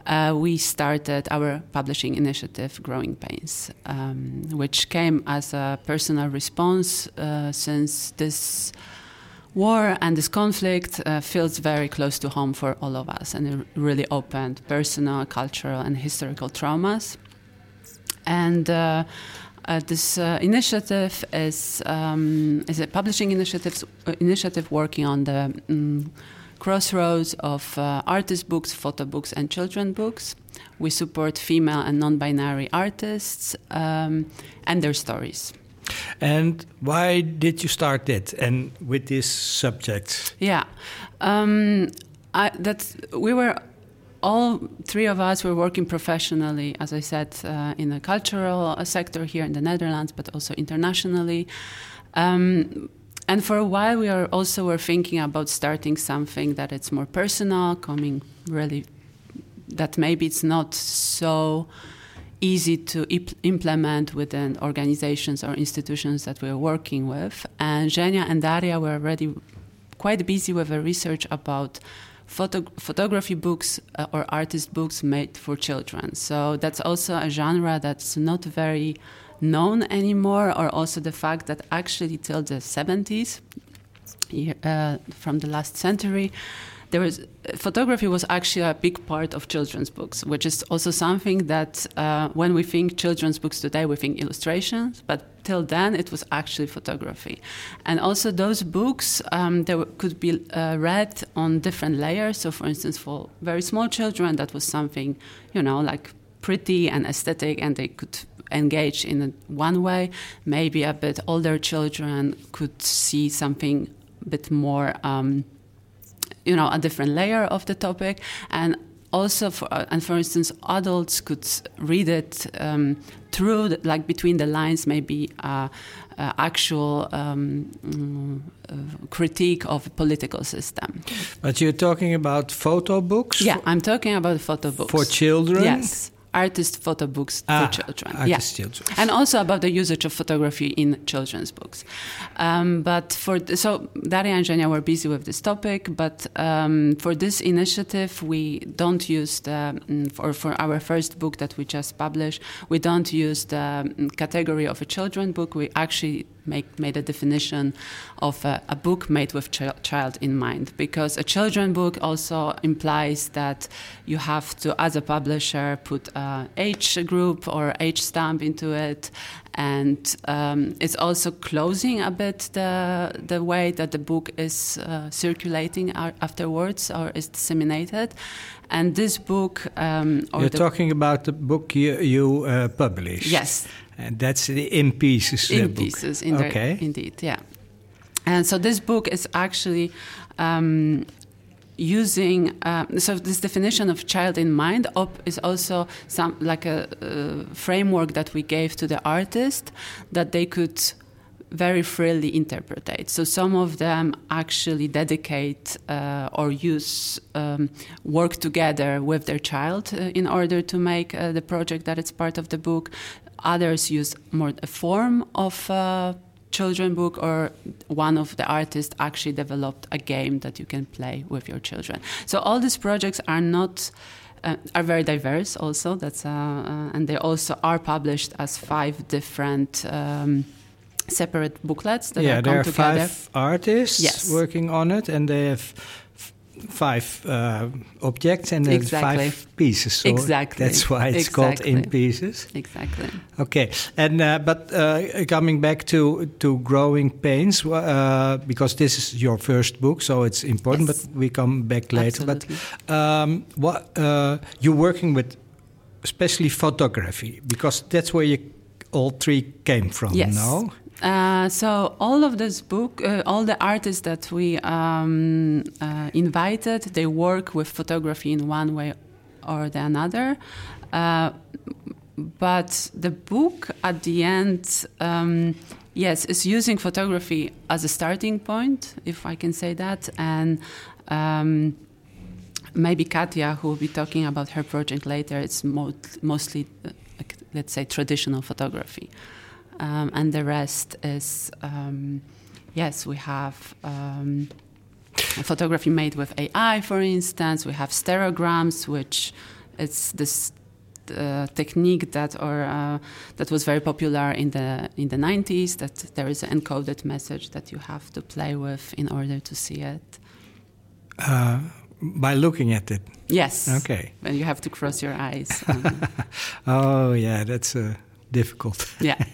uh, we started our publishing initiative, Growing Pains, um, which came as a personal response uh, since this war and this conflict uh, feels very close to home for all of us, and it really opened personal, cultural, and historical traumas. And uh, uh, this uh, initiative is um, is a publishing initiative uh, initiative working on the um, crossroads of uh, artist books, photo books, and children books. We support female and non-binary artists um, and their stories. And why did you start that and with this subject? Yeah, um, I, that we were all three of us were working professionally, as I said, uh, in the cultural sector here in the Netherlands, but also internationally. Um, and for a while, we are also were thinking about starting something that it's more personal, coming really that maybe it's not so easy to implement within organizations or institutions that we're working with. And Zhenya and Daria were already quite busy with a research about photo photography books uh, or artist books made for children. So that's also a genre that's not very known anymore, or also the fact that actually till the 70s, uh, from the last century, there was photography was actually a big part of children's books, which is also something that uh, when we think children's books today, we think illustrations, but till then it was actually photography. And also those books um, they could be uh, read on different layers. So, for instance, for very small children, that was something you know like pretty and aesthetic, and they could engage in one way. Maybe a bit older children could see something a bit more. Um, you know a different layer of the topic. And also for uh, and for instance adults could read it um, through the, like between the lines maybe uh, uh, actual um, mm, uh, critique of a political system. But you're talking about photo books? Yeah i'm talking about photo books. For children? Yes artist photo books ah, for children. yeah. children. And also about the usage of photography in children's books. Um, but for the, so Daria and Zhenya were busy with this topic, but um, for this initiative, we don't use the mm, for for our first book that we just published, we don't use the mm, category of a children book. We actually make, made a definition of a, a book made with ch child in mind. Because a children book also implies that you have to, as a publisher, put a age group or age stamp into it, and um, it's also closing a bit the the way that the book is uh, circulating afterwards or is disseminated. And this book, um, you're talking about the book you, you uh, published. Yes, and that's the in pieces. In pieces, in okay. Indeed, yeah. And so this book is actually um, using uh, so this definition of child in mind op is also some like a uh, framework that we gave to the artist that they could very freely interpret. So some of them actually dedicate uh, or use um, work together with their child uh, in order to make uh, the project that it's part of the book. Others use more a form of uh, children book or one of the artists actually developed a game that you can play with your children so all these projects are not uh, are very diverse also that's uh, uh, and they also are published as five different um, separate booklets that yeah, there are together. five artists yes. working on it and they have five uh, objects and then Exactly. five pieces. So Exactly. That's why it's called in pieces. Exactly. Okay, and uh, but uh, coming back to to growing pains, uh, because this is your first book, so it's important. Yes. But we come back later. Absolutely. But um, what uh, you're working with, especially photography, because that's where you all three came from. Yes. No. Uh, so all of this book, uh, all the artists that we um, uh, invited, they work with photography in one way or the another. Uh, but the book at the end, um, yes, is using photography as a starting point, if I can say that, and. Um, maybe Katia, who will be talking about her project later, it's mo- mostly, uh, let's say, traditional photography. Um, and the rest is, um, yes, we have um, photography made with AI, for instance. We have stereograms, which it's this uh, technique that or uh, that was very popular in the in the 90s. That there is an encoded message that you have to play with in order to see it. Uh, by looking at it. Yes. Okay. And you have to cross your eyes. Um, Oh yeah, that's uh, difficult. yeah.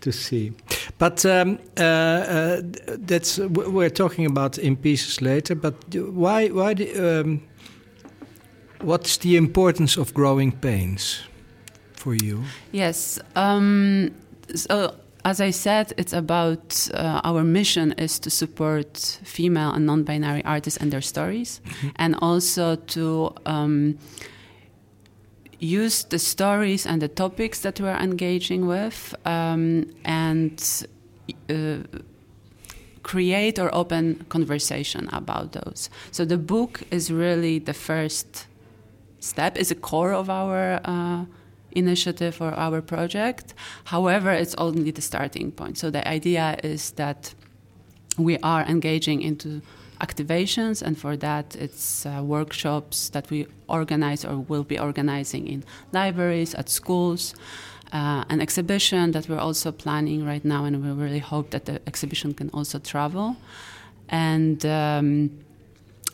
to see. But um, uh, uh, that's we're talking about in pieces later. But why? Why? The, um, what's the importance of growing pains for you? Yes. Um, so, as I said, it's about uh, our mission is to support female and non-binary artists and their stories, and also to um, use the stories and the topics that we're engaging with, um, and uh, create or open conversation about those. So the book is really the first step, is a core of our. Uh, initiative or our project. However, it's only the starting point. So the idea is that we are engaging into activations, and for that, it's uh, workshops that we organize or will be organizing in libraries, at schools. Uh, an exhibition that we're also planning right now, and we really hope that the exhibition can also travel. And um,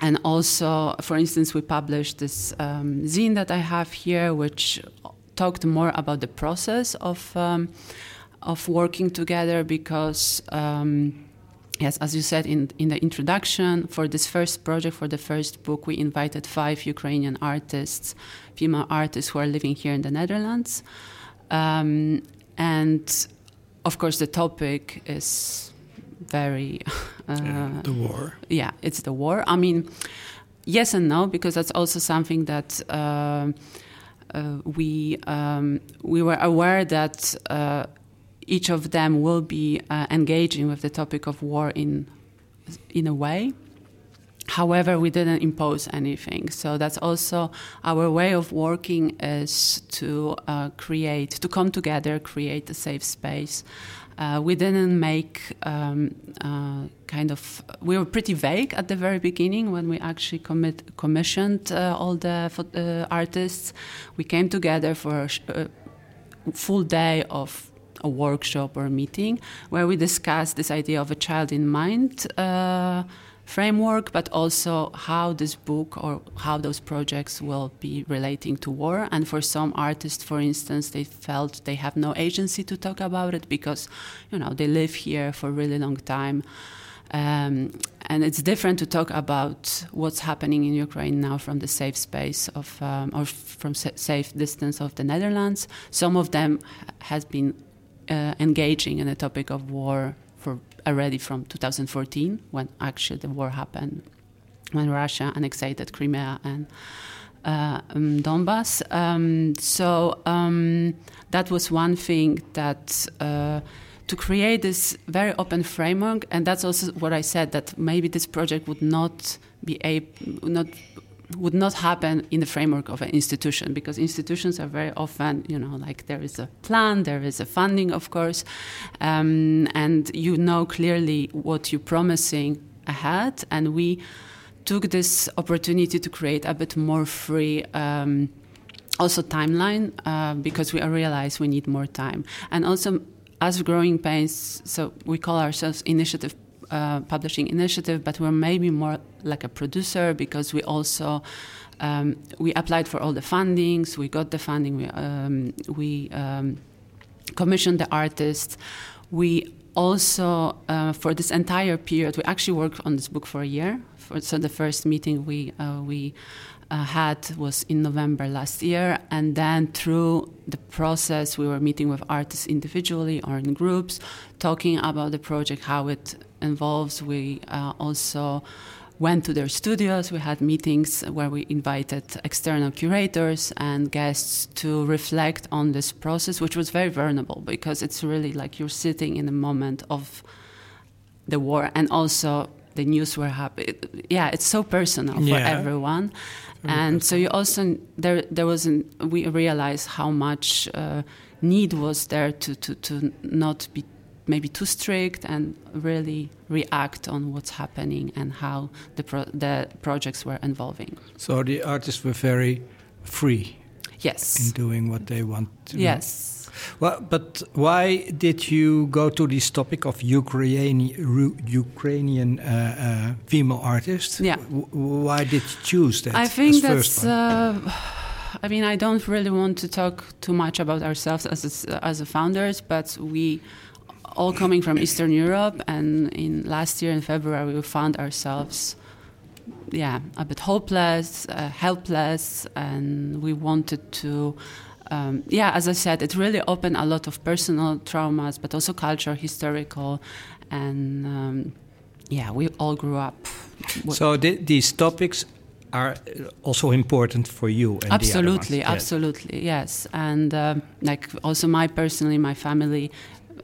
and also, for instance, we published this um, zine that I have here, which talked more about the process of um, of working together because. Um, Yes, as you said in, in the introduction, for this first project, for the first book, we invited five Ukrainian artists, female artists who are living here in the Netherlands. Um, and of course, the topic is very. Uh, Yeah, the war. yeah, it's the war. I mean, yes and no, because that's also something that uh, uh, we um, we were aware that uh, each of them will be uh, engaging with the topic of war in in a way. However, we didn't impose anything, so that's also our way of working is to uh, create, to come together, create a safe space. Uh, we didn't make um, uh, kind of. We were pretty vague at the very beginning when we actually commit, commissioned uh, all the uh, artists. We came together for a a full day of a workshop or a meeting where we discuss this idea of a child in mind uh, framework, but also how this book or how those projects will be relating to war. And for some artists, for instance, they felt they have no agency to talk about it because, you know, they live here for a really long time. Um, and it's different to talk about what's happening in Ukraine now from the safe space of, um, or from sa- safe distance of the Netherlands. Some of them has been uh, engaging in the topic of war for already from 2014, when actually the war happened, when Russia annexed Crimea and uh, um, Donbass. Um, so um, that was one thing that uh, to create this very open framework, and that's also what I said that maybe this project would not be able, not would not happen in the framework of an institution because institutions are very often, you know, like there is a plan, there is a funding, of course, um, and you know clearly what you're promising ahead. And we took this opportunity to create a bit more free. Um, also timeline uh, because we realize we need more time and also as growing pains so we call ourselves initiative uh, publishing initiative, but we're maybe more like a producer because we also um, we applied for all the fundings, we got the funding, we um, we um, commissioned the artists. We also, uh, for this entire period, we actually worked on this book for a year. For, so the first meeting we uh, we uh, had was in November last year, and then through the process, we were meeting with artists individually or in groups, talking about the project, how it involves. We uh, also went to their studios. We had meetings where we invited external curators and guests to reflect on this process, which was very vulnerable because it's really like you're sitting in a moment of the war and also the news were happening. Yeah, it's so personal for Yeah. everyone, and so you also there there was an, we realized how much uh, need was there to to to not be maybe too strict and really react on what's happening and how the pro- the projects were evolving. So the artists were very free Yes. in doing what they want to do. Yes. Well, but why did you go to this topic of Ukrainian, Ukrainian uh, uh, female artists? Yeah. W- why did you choose that I think that's. Uh, I mean, I don't really want to talk too much about ourselves as a, as a founders, but we all coming from Eastern Europe, and in last year in February we found ourselves, yeah, a bit hopeless, uh, helpless, and we wanted to. Um, yeah, as I said, it really opened a lot of personal traumas, but also cultural, historical, and um, yeah, we all grew up. so th- these topics are uh, also important for you. And absolutely the other ones. absolutely yes and um, like also my personally my family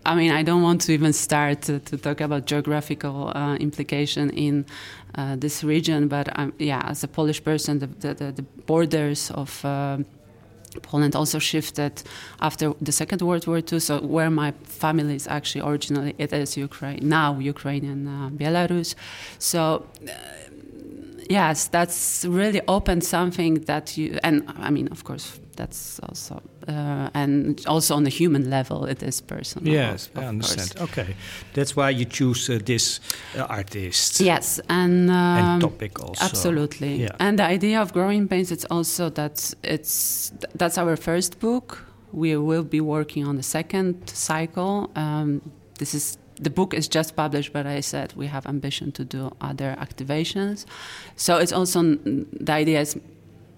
i mean i don't want to even start to, to talk about geographical uh, implication in uh, this region but um, yeah as a polish person the, the, the, borders of um Poland also shifted after the Second World War II. So where my family is actually originally, it is Ukraine now, Ukraine and uh, Belarus. So uh, yes, that's really opened something that you and I mean, of course, that's also uh, and also on the human level, it is personal. Yes, of- I understand. course. Okay, that's why you choose uh, this uh, artist Yes, and um, and topic also. Absolutely. Yeah. And the idea of growing pains it's also that it's that's our first book. We will be working on the second cycle. Um, this is the book is just published, but I said we have ambition to do other activations. So it's also the idea is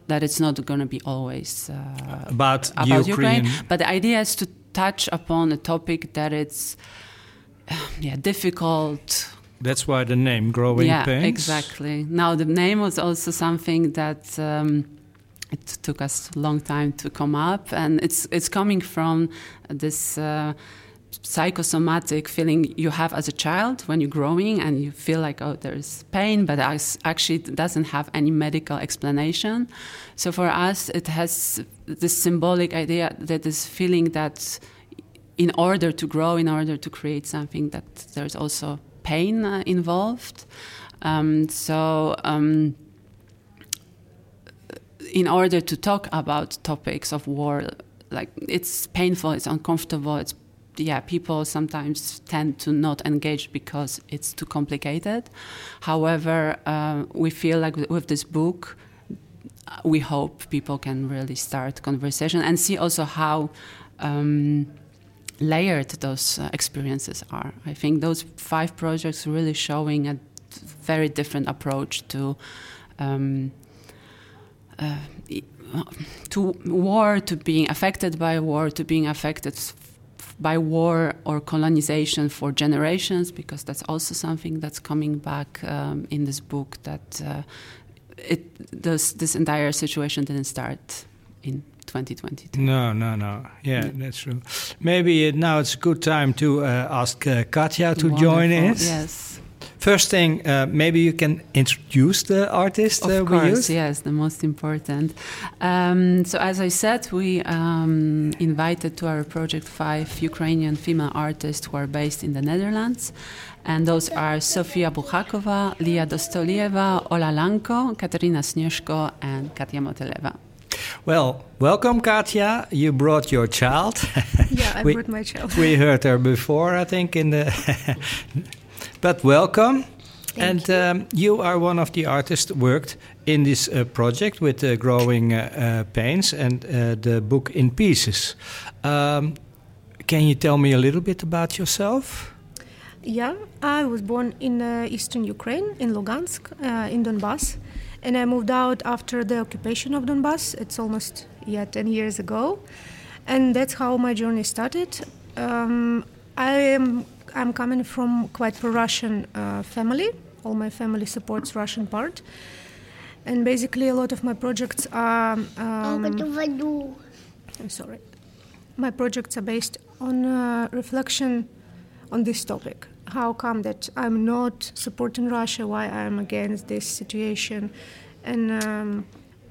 that it's not going to be always uh, about, about Ukraine. Ukraine. But the idea is to touch upon a topic that it's yeah difficult That's why the name Growing yeah, Pains. exactly. Now the name was also something that um, it took us a long time to come up, and it's it's coming from this. Uh, psychosomatic feeling you have as a child when you're growing and you feel like oh there's pain but actually it doesn't have any medical explanation. So for us it has this symbolic idea that this feeling that in order to grow in order to create something that there's also pain uh, involved. Um, so um, in order to talk about topics of war like it's painful it's uncomfortable it's yeah people sometimes tend to not engage because it's too complicated. However uh, we feel like with this book uh, we hope people can really start conversation and see also how um, layered those uh, experiences are. I think those five projects really showing a very different approach to um, uh, to war, to being affected by war, to being affected by war or colonization for generations, because that's also something that's coming back um, in this book. That uh, it this this entire situation didn't start in 2022. No, no, no. Yeah, Yeah. that's true. Maybe uh, now it's a good time to uh, ask uh, Katja to join us. Yes, First thing, uh, maybe you can introduce the artist of uh, we course, yes, the most important. Um, so, as I said, we um, invited to our project five Ukrainian female artists who are based in the Netherlands. And those are Sofia Buchakova, Lia Dostolieva, Ola Lanko, Katerina Snieszko, and Katia Moteleva. Well, welcome, Katja. You brought your child. Yeah, I We- brought my child. we heard her before, I think, in the. but welcome. Thank and you. Um, you are one of the artists worked in this uh, project with uh, growing uh, uh, pains and uh, the book in pieces. Um, can you tell me a little bit about yourself? Yeah, I was born in uh, eastern Ukraine, in Lugansk, uh, in Donbass, and I moved out after the occupation of Donbass. It's almost yeah ten years ago, and that's how my journey started. Um, I am I'm coming from quite pro-Russian uh, family. All my family supports Russian part, and basically a lot of my projects are. Um, I'm sorry. My projects are based on uh, reflection on this topic. How come that I'm not supporting Russia? Why I'm against this situation? And um,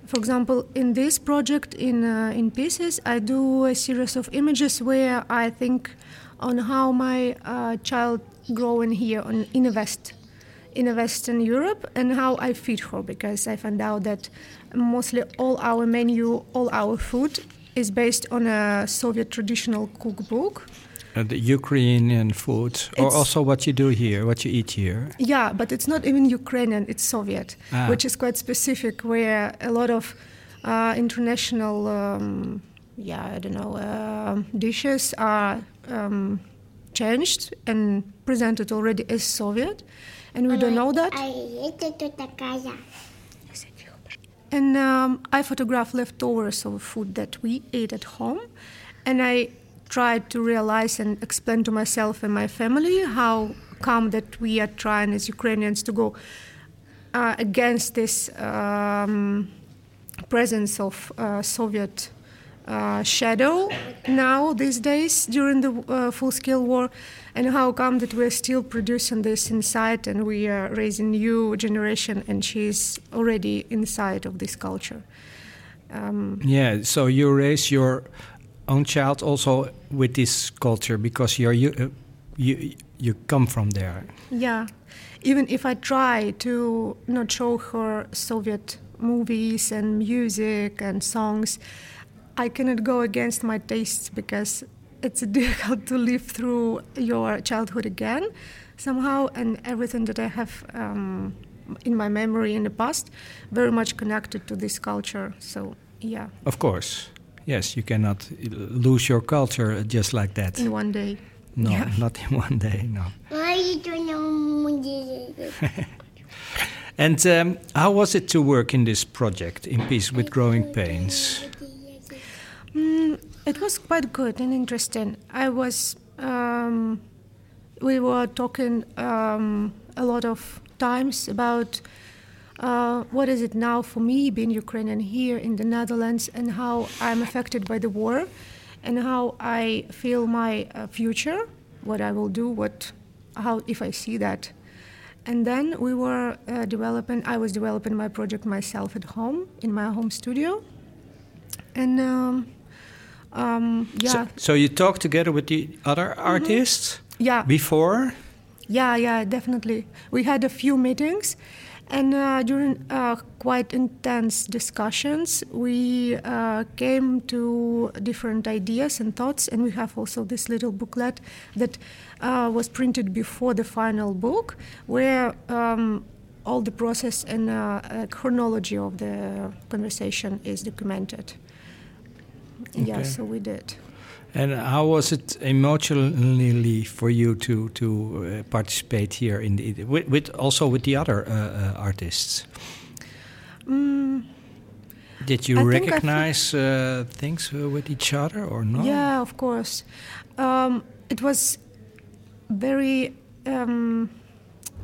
for example, in this project, in uh, in pieces, I do a series of images where I think on how my uh, child growing here on, in the West, in a Western Europe, and how I feed her because I found out that mostly all our menu, all our food is based on a Soviet traditional cookbook. Uh, the Ukrainian food, or also what you do here, what you eat here. Yeah, but it's not even Ukrainian, it's Soviet, Ah. which is quite specific, where a lot of uh, international, um, yeah, I don't know, uh, dishes are um, changed and presented already as Soviet, and we don't know that. And um, I photograph leftovers of food that we ate at home, and I tried to realize and explain to myself and my family how come that we are trying as Ukrainians to go uh, against this um, presence of uh, Soviet uh, shadow now these days during the uh, full-scale war, and how come that we're still producing this inside and we are raising new generation, and she's already inside of this culture. Um, Yeah, so you raise your own child also with this culture because you're you uh, you you come from there. Yeah, even if I try to not show her Soviet movies and music and songs, I cannot go against my tastes because it's difficult to live through your childhood again somehow, and everything that I have um, in my memory in the past very much connected to this culture. So, yeah. Of course. Yes, you cannot lose your culture just like that. In one day. No, yeah. not in one day, no. and um, how was it to work in this project, In Peace with Growing Pains? Mm, it was quite good and interesting. I was, um, we were talking um, a lot of times about uh, what is it now for me being Ukrainian here in the Netherlands and how I'm affected by the war and how I feel my uh, future, what I will do, what, how if I see that. And then we were uh, developing, I was developing my project myself at home in my home studio. And um, um, yeah, So, so you talk together with the other artists yeah, before? yeah, yeah, definitely. We had a few meetings, and uh, during uh, quite intense discussions, we uh, came to different ideas and thoughts. And we have also this little booklet that uh, was printed before the final book, where um, all the process and uh, uh, chronology of the conversation is documented. Yeah, Okay. so we did. And how was it emotionally for you to to uh, participate here in the, with, with also with the other uh, uh, artists? Mm, Did you I recognize uh, things uh, with each other or not? Yeah, of course. Um, it was very um,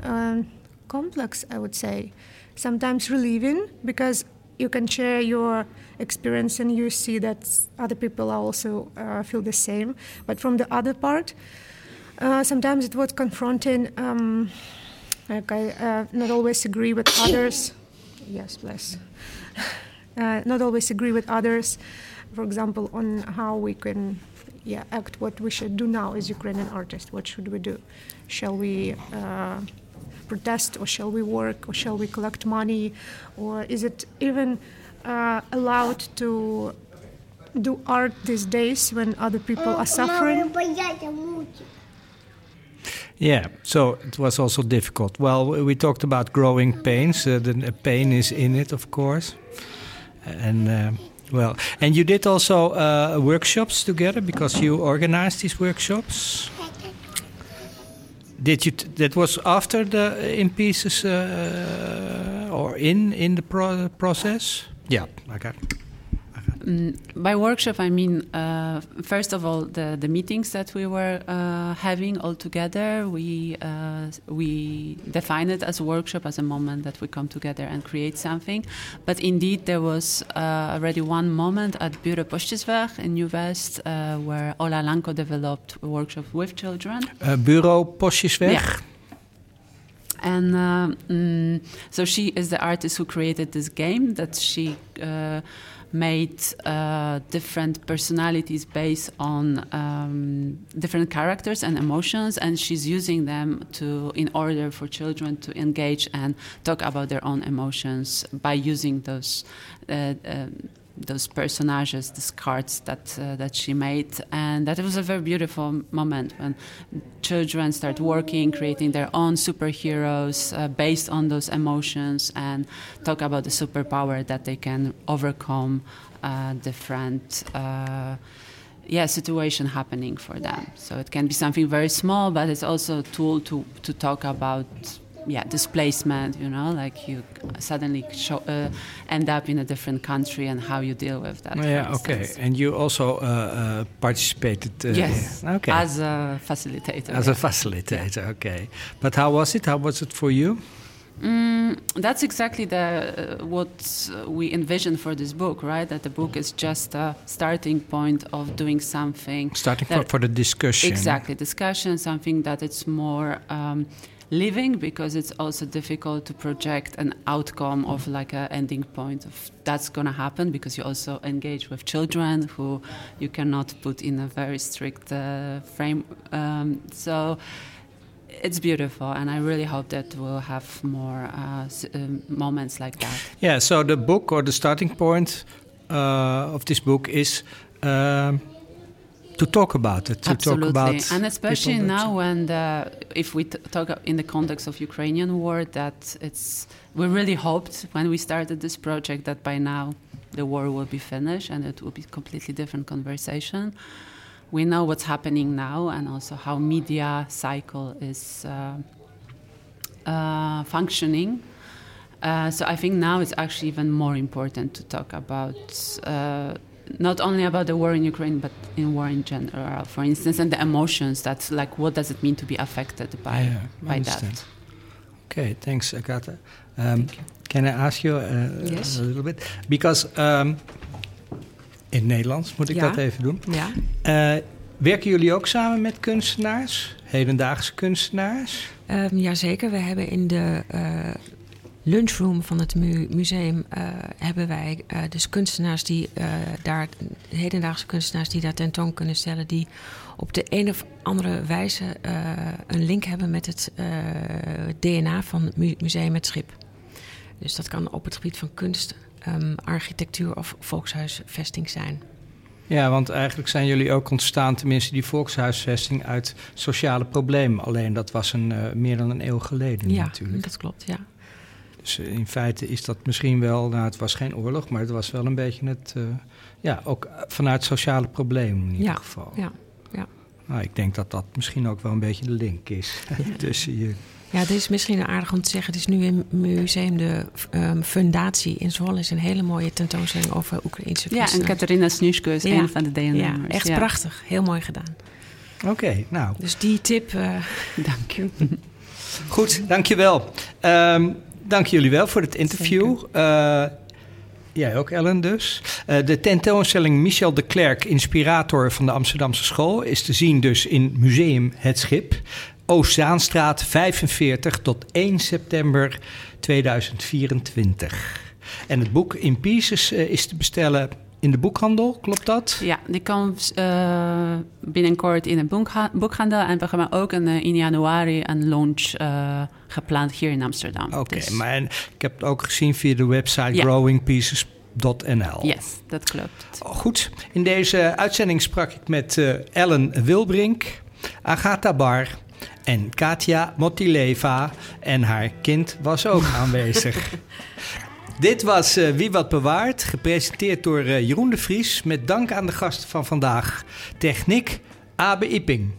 um, complex, I would say. Sometimes relieving because you can share your experience and you see that other people also uh, feel the same. But from the other part, uh, sometimes it was confronting. Um, like I uh, not always agree with others. Yes, bless. uh, not always agree with others. For example, on how we can, yeah, act. What we should do now as Ukrainian artists. What should we do? Shall we uh, protest, or shall we work, or shall we collect money, or is it even uh, allowed to do art these days when other people are suffering? Yeah, so it was also difficult. Well, we talked about growing pains. Uh, the pain is in it, of course. And uh, well, and you did also uh, workshops together because you organized these workshops. Did you? that was after the uh, in pieces uh, or in in the pro process. Yeah, Okay. got. Mm, by workshop, I mean uh, first of all the, the meetings that we were uh, having all together. We uh, we define it as a workshop as a moment that we come together and create something. But indeed, there was uh, already one moment at Bureau Postjesweg in New West uh, where Ola Lanko developed a workshop with children. Uh, bureau Postjesweg. Yeah. And uh, mm, so she is the artist who created this game that she uh, made uh, different personalities based on um, different characters and emotions, and she's using them to in order for children to engage and talk about their own emotions by using those. Uh, um, those personages, these cards that uh, that she made, and that was a very beautiful moment when children start working, creating their own superheroes uh, based on those emotions, and talk about the superpower that they can overcome uh, different. Uh, yeah, situation happening for them. So it can be something very small, but it's also a tool to to talk about yeah displacement you know like you suddenly show, uh, end up in a different country and how you deal with that yeah okay and you also uh, uh, participated uh, yes okay as a facilitator as yeah. a facilitator okay but how was it how was it for you Mm, that's exactly the uh, what we envision for this book, right? That the book is just a starting point of doing something. Starting for, for the discussion. Exactly, discussion, something that it's more um, living because it's also difficult to project an outcome of like an ending point of that's going to happen because you also engage with children who you cannot put in a very strict uh, frame. Um, so it's beautiful, and I really hope that we'll have more uh, um, moments like that. Yeah. So the book or the starting point uh, of this book is. Um, to talk about it, to Absolutely. talk about, and especially now when the, if we talk in the context of Ukrainian war, that it's we really hoped when we started this project that by now the war will be finished and it will be completely different conversation. We know what's happening now and also how media cycle is uh, uh, functioning. Uh, so I think now it's actually even more important to talk about uh, not only about the war in Ukraine, but in war in general, for instance, and the emotions. That's like, what does it mean to be affected by yeah, by that? Okay, thanks, Agatha. Um, can I ask you uh, yes. a little bit? Because um, in het Nederlands moet ik ja. dat even doen. Ja. Uh, werken jullie ook samen met kunstenaars, hedendaagse kunstenaars? Um, jazeker, we hebben in de uh, lunchroom van het mu museum uh, hebben wij uh, dus kunstenaars die uh, daar, hedendaagse kunstenaars die daar tentoon kunnen stellen, die op de een of andere wijze een link hebben met het DNA van het mu museum Het Schip. Dus dat kan op het gebied van kunst, um, architectuur of volkshuisvesting zijn. Ja, want eigenlijk zijn jullie ook ontstaan, tenminste die volkshuisvesting, uit sociale problemen. Alleen dat was een, meer dan een eeuw geleden ja, natuurlijk. dat klopt, ja. Dus in feite is dat misschien wel, nou het was geen oorlog, maar het was wel een beetje het, uh, ja, ook vanuit sociale problemen in ieder ja, geval. Ja, ja. Nou, ik denk dat dat misschien ook wel een beetje de link is ja. tussen je. Ja, het is misschien aardig om te zeggen. Het is nu in Museum de um, Fundatie in Zwolle is een hele mooie tentoonstelling over Oekraïnse Ja, en Katarina Snushko is ja. een van de deelnemers. Ja, echt prachtig. Heel mooi gedaan. Oké, okay, nou. Dus die tip, uh, dank je. Goed, dankjewel. Um, dank jullie wel voor het interview. Uh, jij ook, Ellen, dus. Uh, de tentoonstelling Michel de Klerk, inspirator van de Amsterdamse school, is te zien dus in Museum Het Schip. Oostzaanstraat 45 tot 1 september 2024. En het boek In Pieces uh, is te bestellen in de boekhandel, klopt dat? Ja, die komt uh, binnenkort in een boekhandel. En we hebben ook een, in januari een launch uh, gepland hier in Amsterdam. Oké, okay, dus... maar ik heb het ook gezien via de website ja. growingpieces.nl. Yes, dat klopt. Oh, goed, in deze uitzending sprak ik met uh, Ellen Wilbrink, Agatha Bar En Katja Motileva en haar kind was ook aanwezig. Dit was uh, Wie Wat Bewaart, gepresenteerd door uh, Jeroen de Vries... met dank aan de gasten van vandaag. Techniek, Abe Ipping.